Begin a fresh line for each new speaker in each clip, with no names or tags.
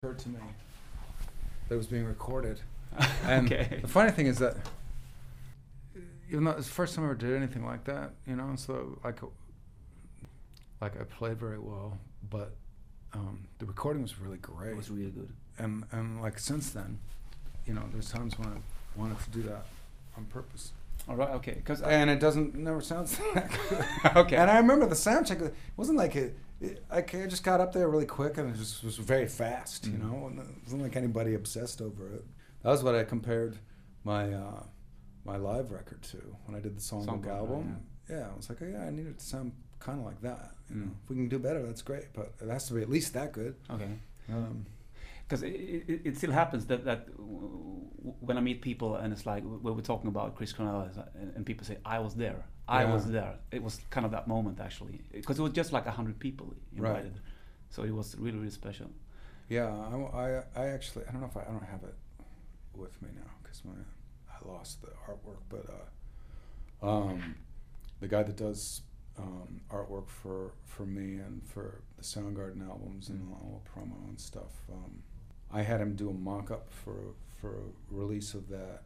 occurred to me that it was being recorded. And
okay.
the funny thing is that even though it's the first time I ever did anything like that, you know, so like like I played very well, but um, the recording was really great.
It was really good.
and and like since then, you know, there's times when I wanted to do that on purpose,
All right. Okay. Because
and it doesn't never sounds that good.
okay.
And I remember the sound check. It wasn't like it. it I just got up there really quick, and it just was very fast. You
Mhm.
know, and it wasn't like anybody obsessed over it. That was what I compared my uh, my live record to when I did the Songbook
Songbook, right,
album. Yeah. I was like, oh, yeah, I need it to sound kind of like that. You know,
Mm.
if we can do better, that's great, but it has to be at least that good.
okay.
Um,
Because it, it, it still happens that that when I meet people and it's like when we're talking about Chris Cornell and, and people say I was there, I
Yeah.
was there. It was kind of that moment actually because it was just like a hundred people invited, so it was really really special.
Yeah, I, I, I actually I don't know if I, I don't have it with me now because my I lost the artwork, but uh, um, the guy that does um, artwork for for me and for the Soundgarden albums and
Mm.
all the promo and stuff, um, I had him do a mock up for for a release of that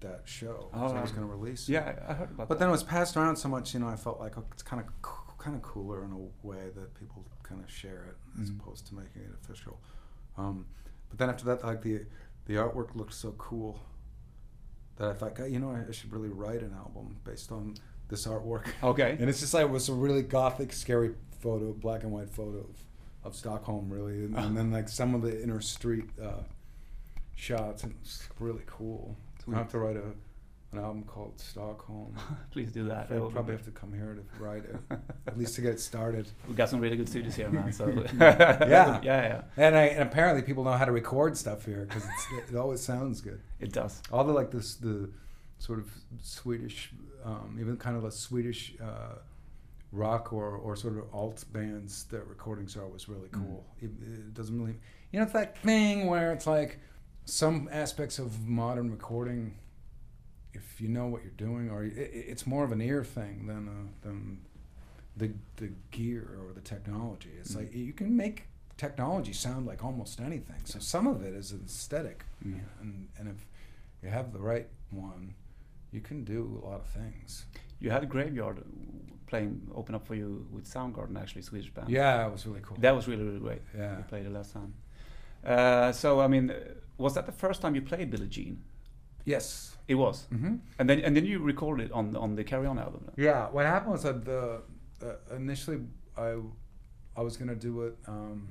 that show.
Oh,
so I was going to release.
Yeah, I, I heard about that.
But
that.
then it was passed around so much, you know, I felt like oh, it's kind of kind of cooler in a way that people kind of share it as
Mhm.
opposed to making it official. Um, but then after that, like the the artwork looked so cool that I thought, God, you know, I, I should really write an album based on this artwork.
Okay.
And it's just like it was a really gothic, scary photo, black and white photo of, Stockholm, really, and, and then like some of the inner street uh, shots, and it's really cool. I have to write a an album called Stockholm.
Please do that. That
I'll
would be
probably have to come here to write it, at least to get it started.
We got some really good studios here, man. So
Yeah.
yeah, yeah,
And, I, and apparently people know how to record stuff here because it always sounds good.
it does.
All the like this the sort of Swedish, um, even kind of a Swedish uh, rock or, or sort of alt bands. Their recordings are always really
Mm.
cool. It, it doesn't really, you know, it's that thing where it's like some aspects of modern recording. If you know what you're doing, or it, it's more of an ear thing than a, than the the gear or the technology. It's
Mm.
like you can make technology sound like almost anything. So some of it is an aesthetic,
Mm.
and and if you have the right one, you can do a lot of things.
You had Graveyard playing open up for you with Soundgarden, actually Swedish band.
Yeah, it was really cool.
That was really really great.
yeah.
We played it last time. Uh, so I mean, was that the first time you played Billie Jean?
Yes.
It was,
hmm
and then and then you recorded it on the, on the Carry On album.
Yeah. What happened was that the uh, initially I I was gonna do it um,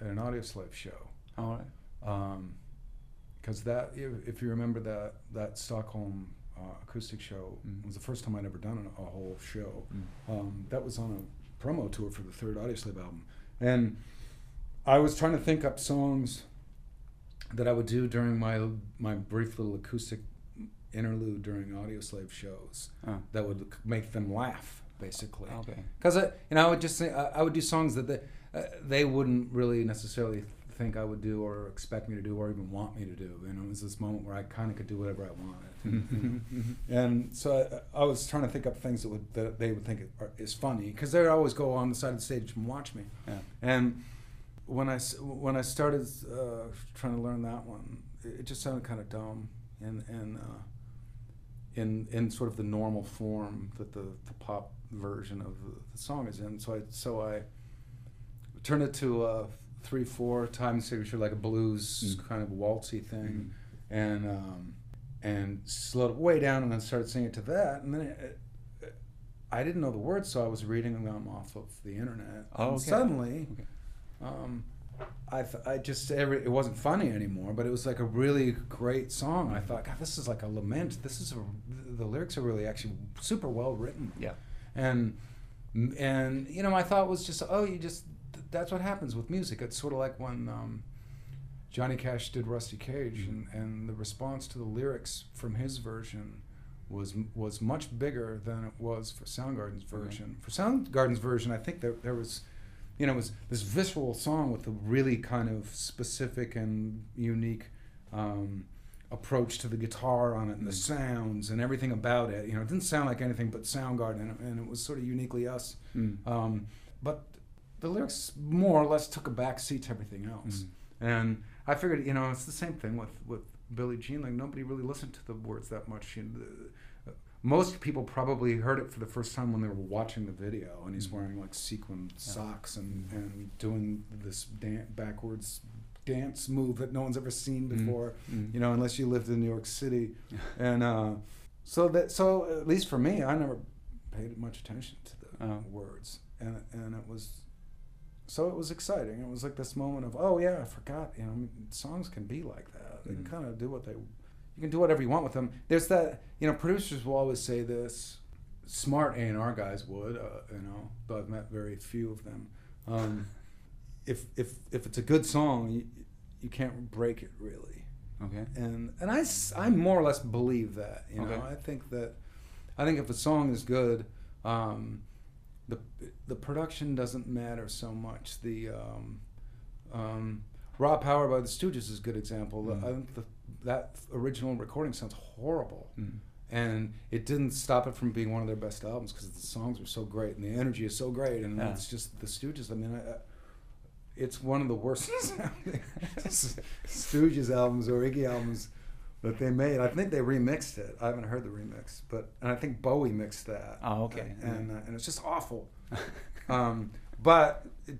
at an Audioslave show.
All right.
because that if, if you remember that that Stockholm uh, acoustic show
Mm.
was the first time I'd ever done a, a whole show.
Mm.
Um, that was on a promo tour for the third Audio Audioslave album, and I was trying to think up songs that I would do during my my brief little acoustic interlude during Audio Audioslave shows
Oh.
that would make them laugh, basically.
Okay.
Because I, you know, I would just say I, I would do songs that they, uh, they wouldn't really necessarily think I would do or expect me to do or even want me to do. You know, it was this moment where I kind of could do whatever I wanted.
Mm-hmm.
and so I, I was trying to think up things that would that they would think are, is funny because they would always go on the side of the stage and watch me.
Yeah.
And when I s- when I started uh, trying to learn that one, it, it just sounded kind of dumb and and uh, in in sort of the normal form that the, the pop version of the, the song is in. So I so I turned it to a three four time signature like a blues
Mm.
kind of waltzy thing,
Mhm.
and um, and slowed it way down and then started singing it to that and then it, it, I didn't know the words so I was reading them off of the internet.
Oh,
and
okay.
suddenly,
Okay.
um, I, th- I just every it wasn't funny anymore, but it was like a really great song. I thought, God, this is like a lament. This is a the lyrics are really actually super well written.
Yeah.
And and you know, my thought was just, oh, you just that's what happens with music. It's sort of like when um, Johnny Cash did Rusty Cage, and, and the response to the lyrics from his version was was much bigger than it was for Soundgarden's
Okay.
version. For Soundgarden's version, I think there there was, you know, it was this visceral song with a really kind of specific and unique. Um, approach to the guitar on it and the
Mm.
sounds and everything about it you know it didn't sound like anything but Soundgarden and it was sort of uniquely us
Mm.
um, but the lyrics more or less took a back seat to everything else.
Mm.
And I figured, you know, it's the same thing with with Billie Jean. Like nobody really listened to the words that much. You know, the, most people probably heard it for the first time when they were watching the video, and he's
Mhm.
wearing like sequin socks and,
Mhm.
and doing this dan- backwards dance move that no one's ever seen
Mhm.
before.
Mm.
You know, unless you lived in New York City, and uh, so that so at least for me, I never paid much attention to the
Oh.
words, and and it was so it was exciting. It was like this moment of oh yeah, I forgot. You know, I mean, songs can be like that. They can
Mhm.
kind of do what they. You can do whatever you want with them. There's that you know producers will always say this. Smart A and R guys would, uh, you know, though I've met very few of them. Um, if if if it's a good song, you, you can't break it really
Okay.
and and I, I more or less believe that you know
Okay.
I think that I think if a song is good um, the the production doesn't matter so much the um, um, Raw Power by the Stooges is a good example
Mm.
I think the, that original recording sounds horrible
Mm.
and it didn't stop it from being one of their best albums because the songs are so great and the energy is so great and
Yeah.
it's just the Stooges I mean I, I- it's one of the worst Stooges albums or Iggy albums that they made. I think they remixed it. I haven't heard the remix, but and I think Bowie mixed that.
Oh, okay.
And uh, and it's just awful. um, but it,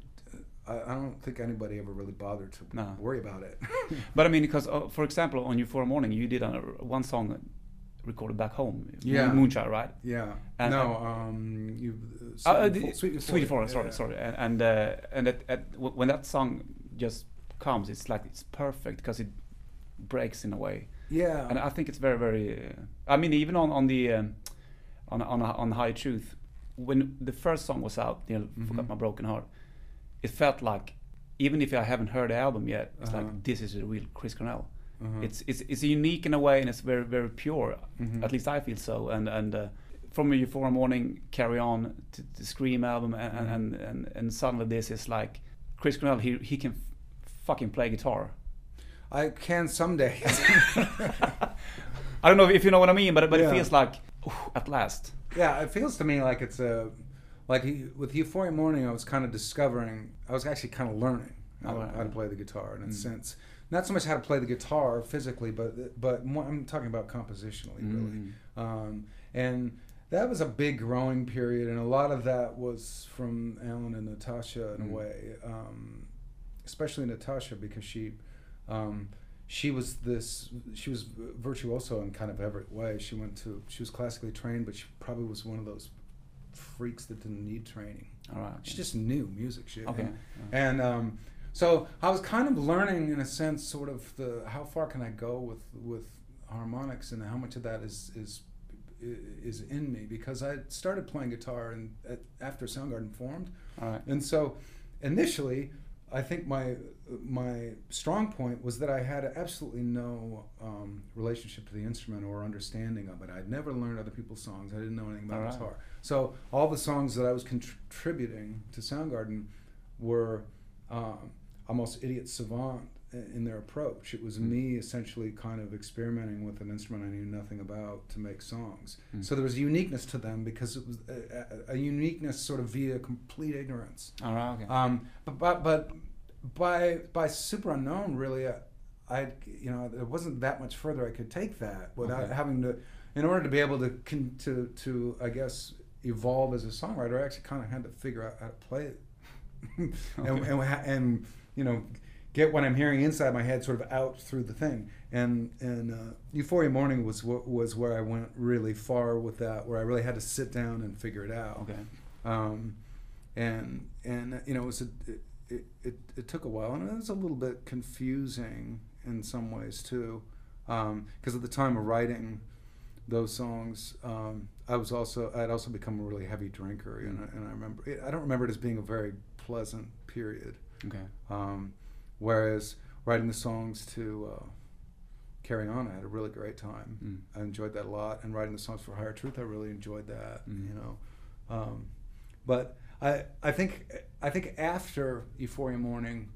I, I don't think anybody ever really bothered to
No.
worry about it.
But I mean, because uh, for example, on Euphoria Morning, you did uh, one song recorded back home,
Yeah.
Moonchild, right?
yeah.
And-
no. Um. You.
Uh, uh,
Sweet
the-
Sweet
Sweet sorry,
yeah.
sorry, and and, uh, and at, at, when that song just comes, it's like it's perfect because it breaks in a way,
Yeah.
and I think it's very, very. Uh, I mean, even on on the um, on on on Higher Truth, when the first song was out, you know, Forgot
Mhm.
My Broken Heart, it felt like even if I haven't heard the album yet, it's
Uh-huh.
like this is a real Chris Cornell.
Uh-huh.
It's it's it's unique in a way, and it's very very pure.
Mhm.
At least I feel so. And and uh, from Euphoria Morning, Carry On to the Scream album, and
Mhm.
and, and and suddenly this is like Chris Cornell. He he can f- fucking play guitar.
I can someday.
I don't know if you know what I mean, but but
Yeah.
it feels like "Ooh, at last.
Yeah, it feels to me like it's a like with Euphoria Morning. I was kind of discovering. I was actually kind of learning how,
Oh, right,
how to play the guitar in a
Mm.
sense. Not so much how to play the guitar physically, but but more, I'm talking about compositionally, really.
Mm.
Um, and that was a big growing period, and a lot of that was from Alan and Natasha in
Mm.
a way, um, especially Natasha because she. Um, she was this she was virtuoso in kind of every way. She went to she was classically trained but she probably was one of those freaks that didn't need training.
All right.
she just knew music. Shit
okay.
and, and um, so I was kind of learning in a sense sort of the how far can I go with with harmonics and how much of that is is is in me? Because I started playing guitar and after Soundgarden formed.
All right.
and so initially I think my my strong point was that I had absolutely no um, relationship to the instrument or understanding of it. I'd never learned other people's songs. I didn't know anything about
Alright.
guitar. So all the songs that I was contributing to Soundgarden were um, almost idiot savant in their approach. It was
Mm.
me essentially kind of experimenting with an instrument I knew nothing about to make songs.
Mm.
So there was a uniqueness to them because it was a, a, uniqueness sort of via complete ignorance.
All right. Okay.
Um, but, but but by by Superunknown, really, I, I you know there wasn't that much further I could take that without
Okay.
having to, in order to be able to con, to to I guess evolve as a songwriter, I actually kind of had to figure out how to play it, and,
Okay.
and ha- and you know get what I'm hearing inside my head sort of out through the thing. And and uh, Euphoria Morning was was where I went really far with that, where I really had to sit down and figure it out
okay.
um, and and uh, you know it was a, it, it, it took a while and it was a little bit confusing in some ways too because at the time of writing those songs um, I was also I'd also become a really heavy drinker and, I, and I remember it, I don't remember it as being a very pleasant period
Okay.
um, whereas writing the songs to uh, carry on I had a really great time
Mm.
I enjoyed that a lot, and writing the songs for Higher Truth, I really enjoyed that.
Mhm.
You know, um, but I I think I think after Euphoria Morning,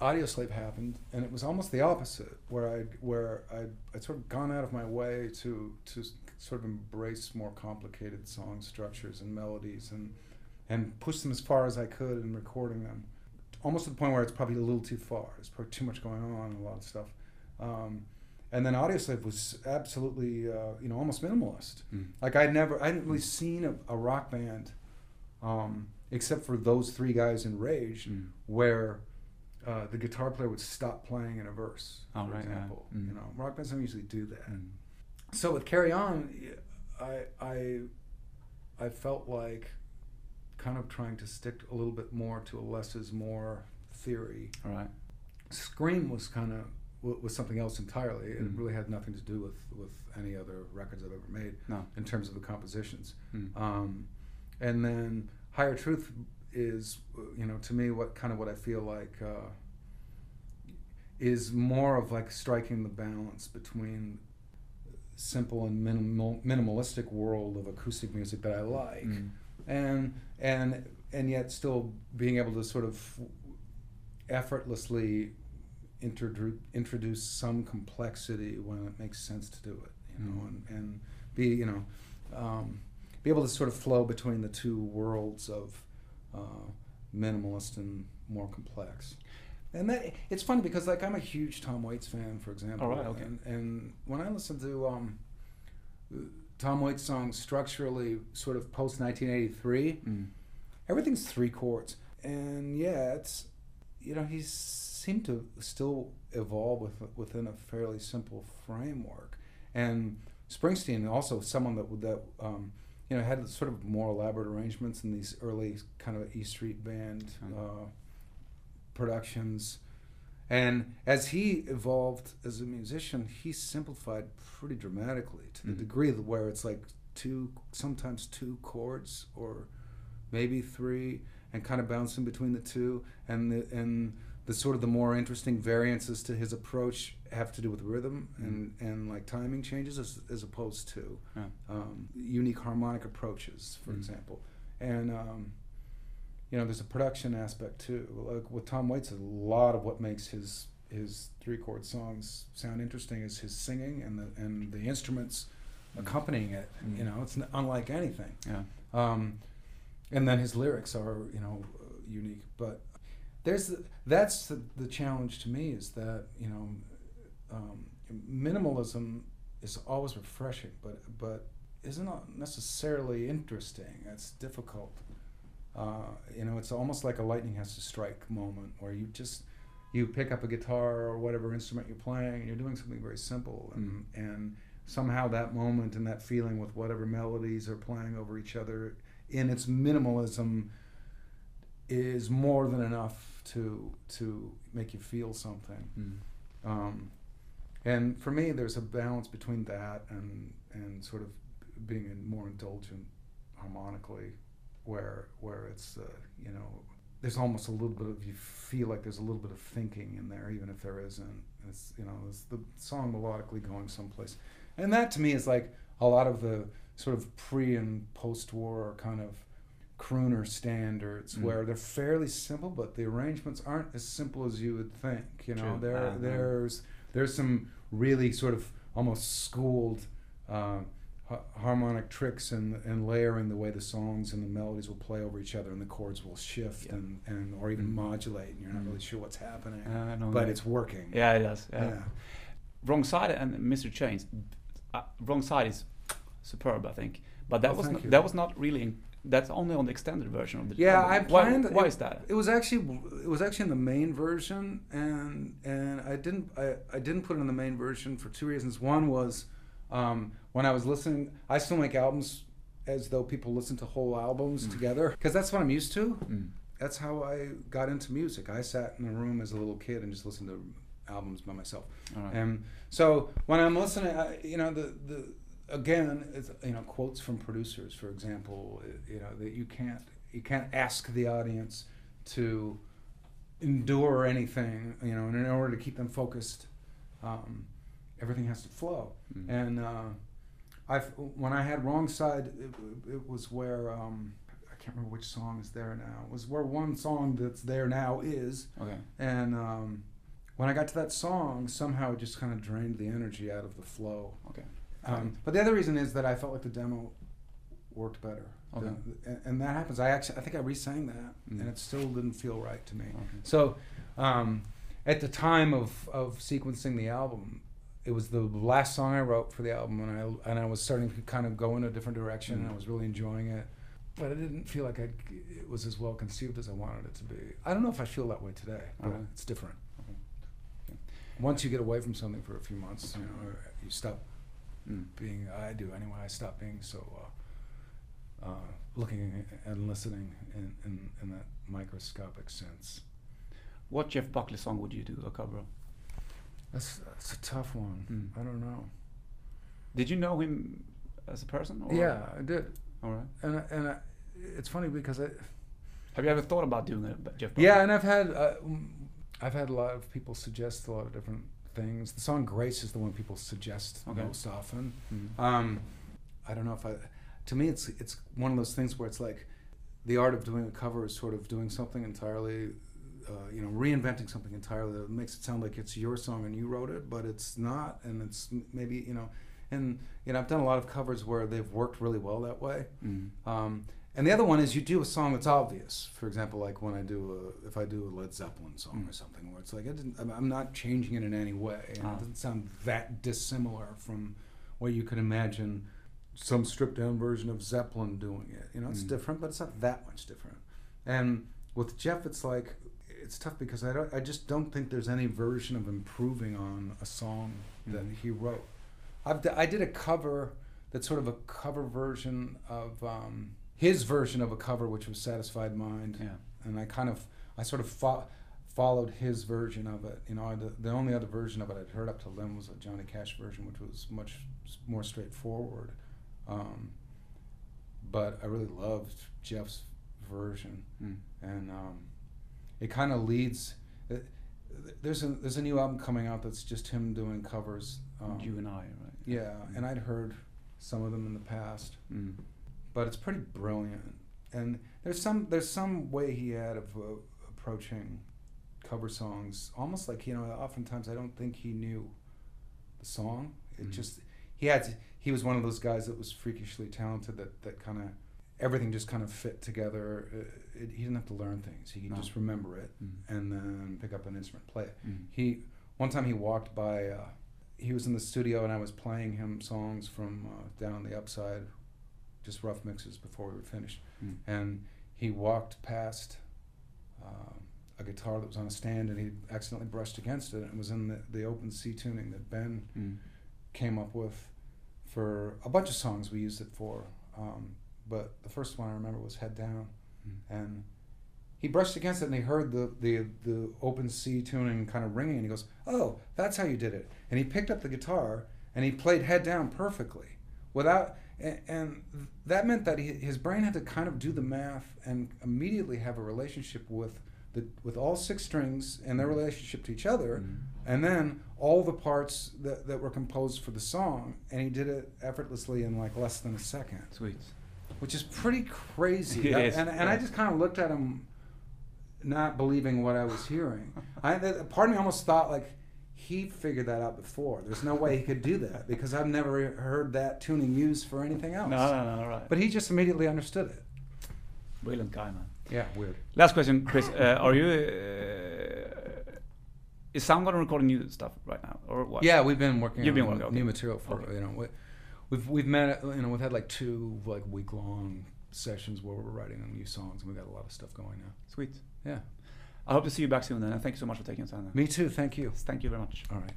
Audioslave happened, and it was almost the opposite, where I where I I sort of gone out of my way to to sort of embrace more complicated song structures and melodies and and push them as far as I could in recording them. Almost to the point where it's probably a little too far. There's probably too much going on, a lot of stuff. Um, and then Audioslave was absolutely, uh, you know, almost minimalist.
Mm.
Like I'd never, I hadn't really seen a, a rock band, um, except for those three guys in Rage,
Mm.
where uh, the guitar player would stop playing in a verse,
Oh,
for
right,
example.
Mm.
You know, rock bands don't usually do that.
Mm.
So with Carry On, I, I, I felt like kind of trying to stick a little bit more to a less is more theory.
All right.
Scream was kind of was something else entirely. It
Mm.
really had nothing to do with, with any other records I've ever made
No.
in terms of the compositions.
Mm.
Um, and then Higher Truth is, you know, to me, what kind of what I feel like uh, is more of like striking the balance between simple and minimal, minimalistic world of acoustic music that I like,
Mm.
And and and yet still being able to sort of effortlessly introduce introduce some complexity when it makes sense to do it, you know,
Mm.
and, and be you know um, be able to sort of flow between the two worlds of uh, minimalist and more complex. And that it's funny because like I'm a huge Tom Waits fan, for example.
All right, okay.
And, and when I listen to um, Tom Waits songs structurally, sort of post 1983,
Mm.
everything's three chords, and yeah, it's you know he seemed to still evolve with, within a fairly simple framework, and Springsteen also someone that that um, you know had sort of more elaborate arrangements in these early kind of E Street Band uh, productions. And as he evolved as a musician, he simplified pretty dramatically to the
Mhm.
degree where it's like two, sometimes two chords or maybe three, and kind of bouncing between the two. And the, and the sort of the more interesting variances to his approach have to do with rhythm and, and like timing changes as, as opposed to
Yeah.
um, unique harmonic approaches, for
Mhm.
example. And um, you know, there's a production aspect too. Like with Tom Waits, a lot of what makes his his three chord songs sound interesting is his singing and the and the instruments accompanying it.
Mm.
You know, it's n- unlike anything.
Yeah.
Um, and then his lyrics are you know uh, unique. But there's the, that's the, the challenge to me is that you know um, minimalism is always refreshing, but but isn't not necessarily interesting. It's difficult. Uh, you know, it's almost like a lightning has to strike moment where you just you pick up a guitar or whatever instrument you're playing and you're doing something very simple and and somehow that moment and that feeling with whatever melodies are playing over each other in its minimalism is more than enough to to make you feel something.
Mm.
Um, and for me, there's a balance between that and and sort of being more indulgent harmonically, where where it's uh, you know there's almost a little bit of you feel like there's a little bit of thinking in there, even if there isn't. It's you know it's the song melodically going someplace, and that to me is like a lot of the sort of pre and post war kind of crooner standards
Mm.
where they're fairly simple, but the arrangements aren't as simple as you would think. You know,
True.
there
Uh-huh.
there's there's some really sort of almost schooled uh, harmonic tricks and and layering the way the songs and the melodies will play over each other and the chords will shift
Yeah.
and, and or even
Mm.
modulate and you're not really sure what's happening,
Uh, no,
but
no.
it's working.
Yeah, it does. Yeah.
Yeah.
Wrong Side and Mr. Chains. Uh, Wrong Side is superb, I think. But that
Oh,
was not, that was not really. In, that's only on the extended version of the
Yeah,
album.
I
Why-
planned.
Why,
it,
is that?
It was actually it was actually in the main version, and and I didn't I, I didn't put it in the main version for two reasons. One was um, when I was listening, I still make albums as though people listen to whole albums
Mm.
together because that's what I'm used to.
Mm.
That's how I got into music. I sat in a room as a little kid and just listened to albums by myself.
Right.
And so when I'm listening, I, you know, the, the again, it's, you know, quotes from producers, for example, uh, you know, that you can't you can't ask the audience to endure anything, you know, and in order to keep them focused, um, everything has to flow.
Mm.
And uh, I, when I had wrong side, it, it was where um, I can't remember which song is there now. It was where one song that's there now is.
okay.
And um, when I got to that song, somehow it just kind of drained the energy out of the flow.
Okay.
Um, but the other reason is that I felt like the demo worked better.
Okay.
than- and, and that happens. I actually I think I re-sang that,
Mm.
and it still didn't feel right to me.
Okay.
So, um, at the time of, of sequencing the album, it was the last song I wrote for the album, and I and I was starting to kind of go in a different direction, and I
Mm.
was really enjoying it, but I didn't feel like I it was as well conceived as I wanted it to be. I don't know if I feel that way today, but
Okay.
it's different.
Okay. Okay.
Once you get away from something for a few months, you know, you stop
Mm.
being. I do anyway. I stop being so. Uh, uh, looking and listening in, in, in that microscopic sense.
What Jeff Buckley song would you do a cover of?
That's, that's a tough one.
Mm.
I don't know.
Did you know him as a person? Or?
Yeah, I did,
All right.
and I, and I, it's funny because I
Have you ever thought about doing it, Jeff
yeah, and I've had uh, I've had a lot of people suggest a lot of different things. The song "Grace" is the one people suggest
Okay.
most often.
Mm.
Um, I don't know if I. To me, it's it's one of those things where it's like the art of doing a cover is sort of doing something entirely. Uh, you know, reinventing something entirely that makes it sound like it's your song and you wrote it, but it's not, and it's maybe you know, and you know, I've done a lot of covers where they've worked really well that way.
Mm.
Um, and the other one is you do a song that's obvious. For example, like when I do a, if I do a Led Zeppelin song
Mm.
or something, where it's like I didn't, I'm- I'm not changing it in any way, and
Ah.
it doesn't sound that dissimilar from what you could imagine some stripped down version of Zeppelin doing it. You know, it's
Mm.
different, but it's not that much different. And with Jeff, it's like it's tough because I don't, I just don't think there's any version of improving on a song that
Mhm.
he wrote. I've d- I did a cover that's sort of a cover version of um, his version of a cover, which was "Satisfied Mind,"
Yeah.
and I kind of I sort of fo- followed his version of it. You know, I, the, the only other version of it I'd heard up till then was a Johnny Cash version, which was much more straightforward. Um, but I really loved Jeff's version,
Mm.
and um, it kind of leads. It, there's a there's a new album coming out that's just him doing covers. Um,
you and I, right?
yeah, and I'd heard some of them in the past,
Mm.
but it's pretty brilliant. And there's some there's some way he had of uh, approaching cover songs, almost like you know. Oftentimes, I don't think he knew the song. It
Mhm.
just he had he was one of those guys that was freakishly talented that that kind of everything just kind of fit together. Uh, It, he didn't have to learn things; he could
No.
just remember it
Mm.
and then pick up an instrument, play it.
Mm.
He one time he walked by. Uh, he was in the studio and I was playing him songs from uh, down the upside, just rough mixes before we were finished.
Mm.
And he walked past uh, a guitar that was on a stand and he accidentally brushed against it. And it was in the, the open C tuning that Ben
Mm.
came up with for a bunch of songs we used it for. Um, but the first one I remember was Head Down
Mm.
and he brushed against it and he heard the, the, the open C tuning kind of ringing and he goes, Oh, that's how you did it. And he picked up the guitar and he played head down perfectly without, and, and that meant that he, his brain had to kind of do the math and immediately have a relationship with the, with all six strings and their relationship to each other
Mm.
and then all the parts that, that were composed for the song and he did it effortlessly in like less than a second
Sweet.
Which is pretty crazy.
Is,
and, and I just kind of looked at him, not believing what I was hearing. I, part of me almost thought like he figured that out before. There's no way he could do that because I've never heard that tuning used for anything else.
No, no, no, right.
But he just immediately understood it.
Brilliant guy, man.
Yeah, weird.
Last question, Chris. Uh, are you? Uh, is Soundgarden recording new stuff right now, or what?
Yeah, we've been working
You've
on
been working, okay.
new material for
Okay.
you know we, we've we've met you know we've had like two like week long sessions where we're writing new songs and we've got a lot of stuff going now.
Sweet.
Yeah.
I hope to see you back soon, then. And thank you so much for taking the time.
Me too. Thank you.
Thank you very much.
All right.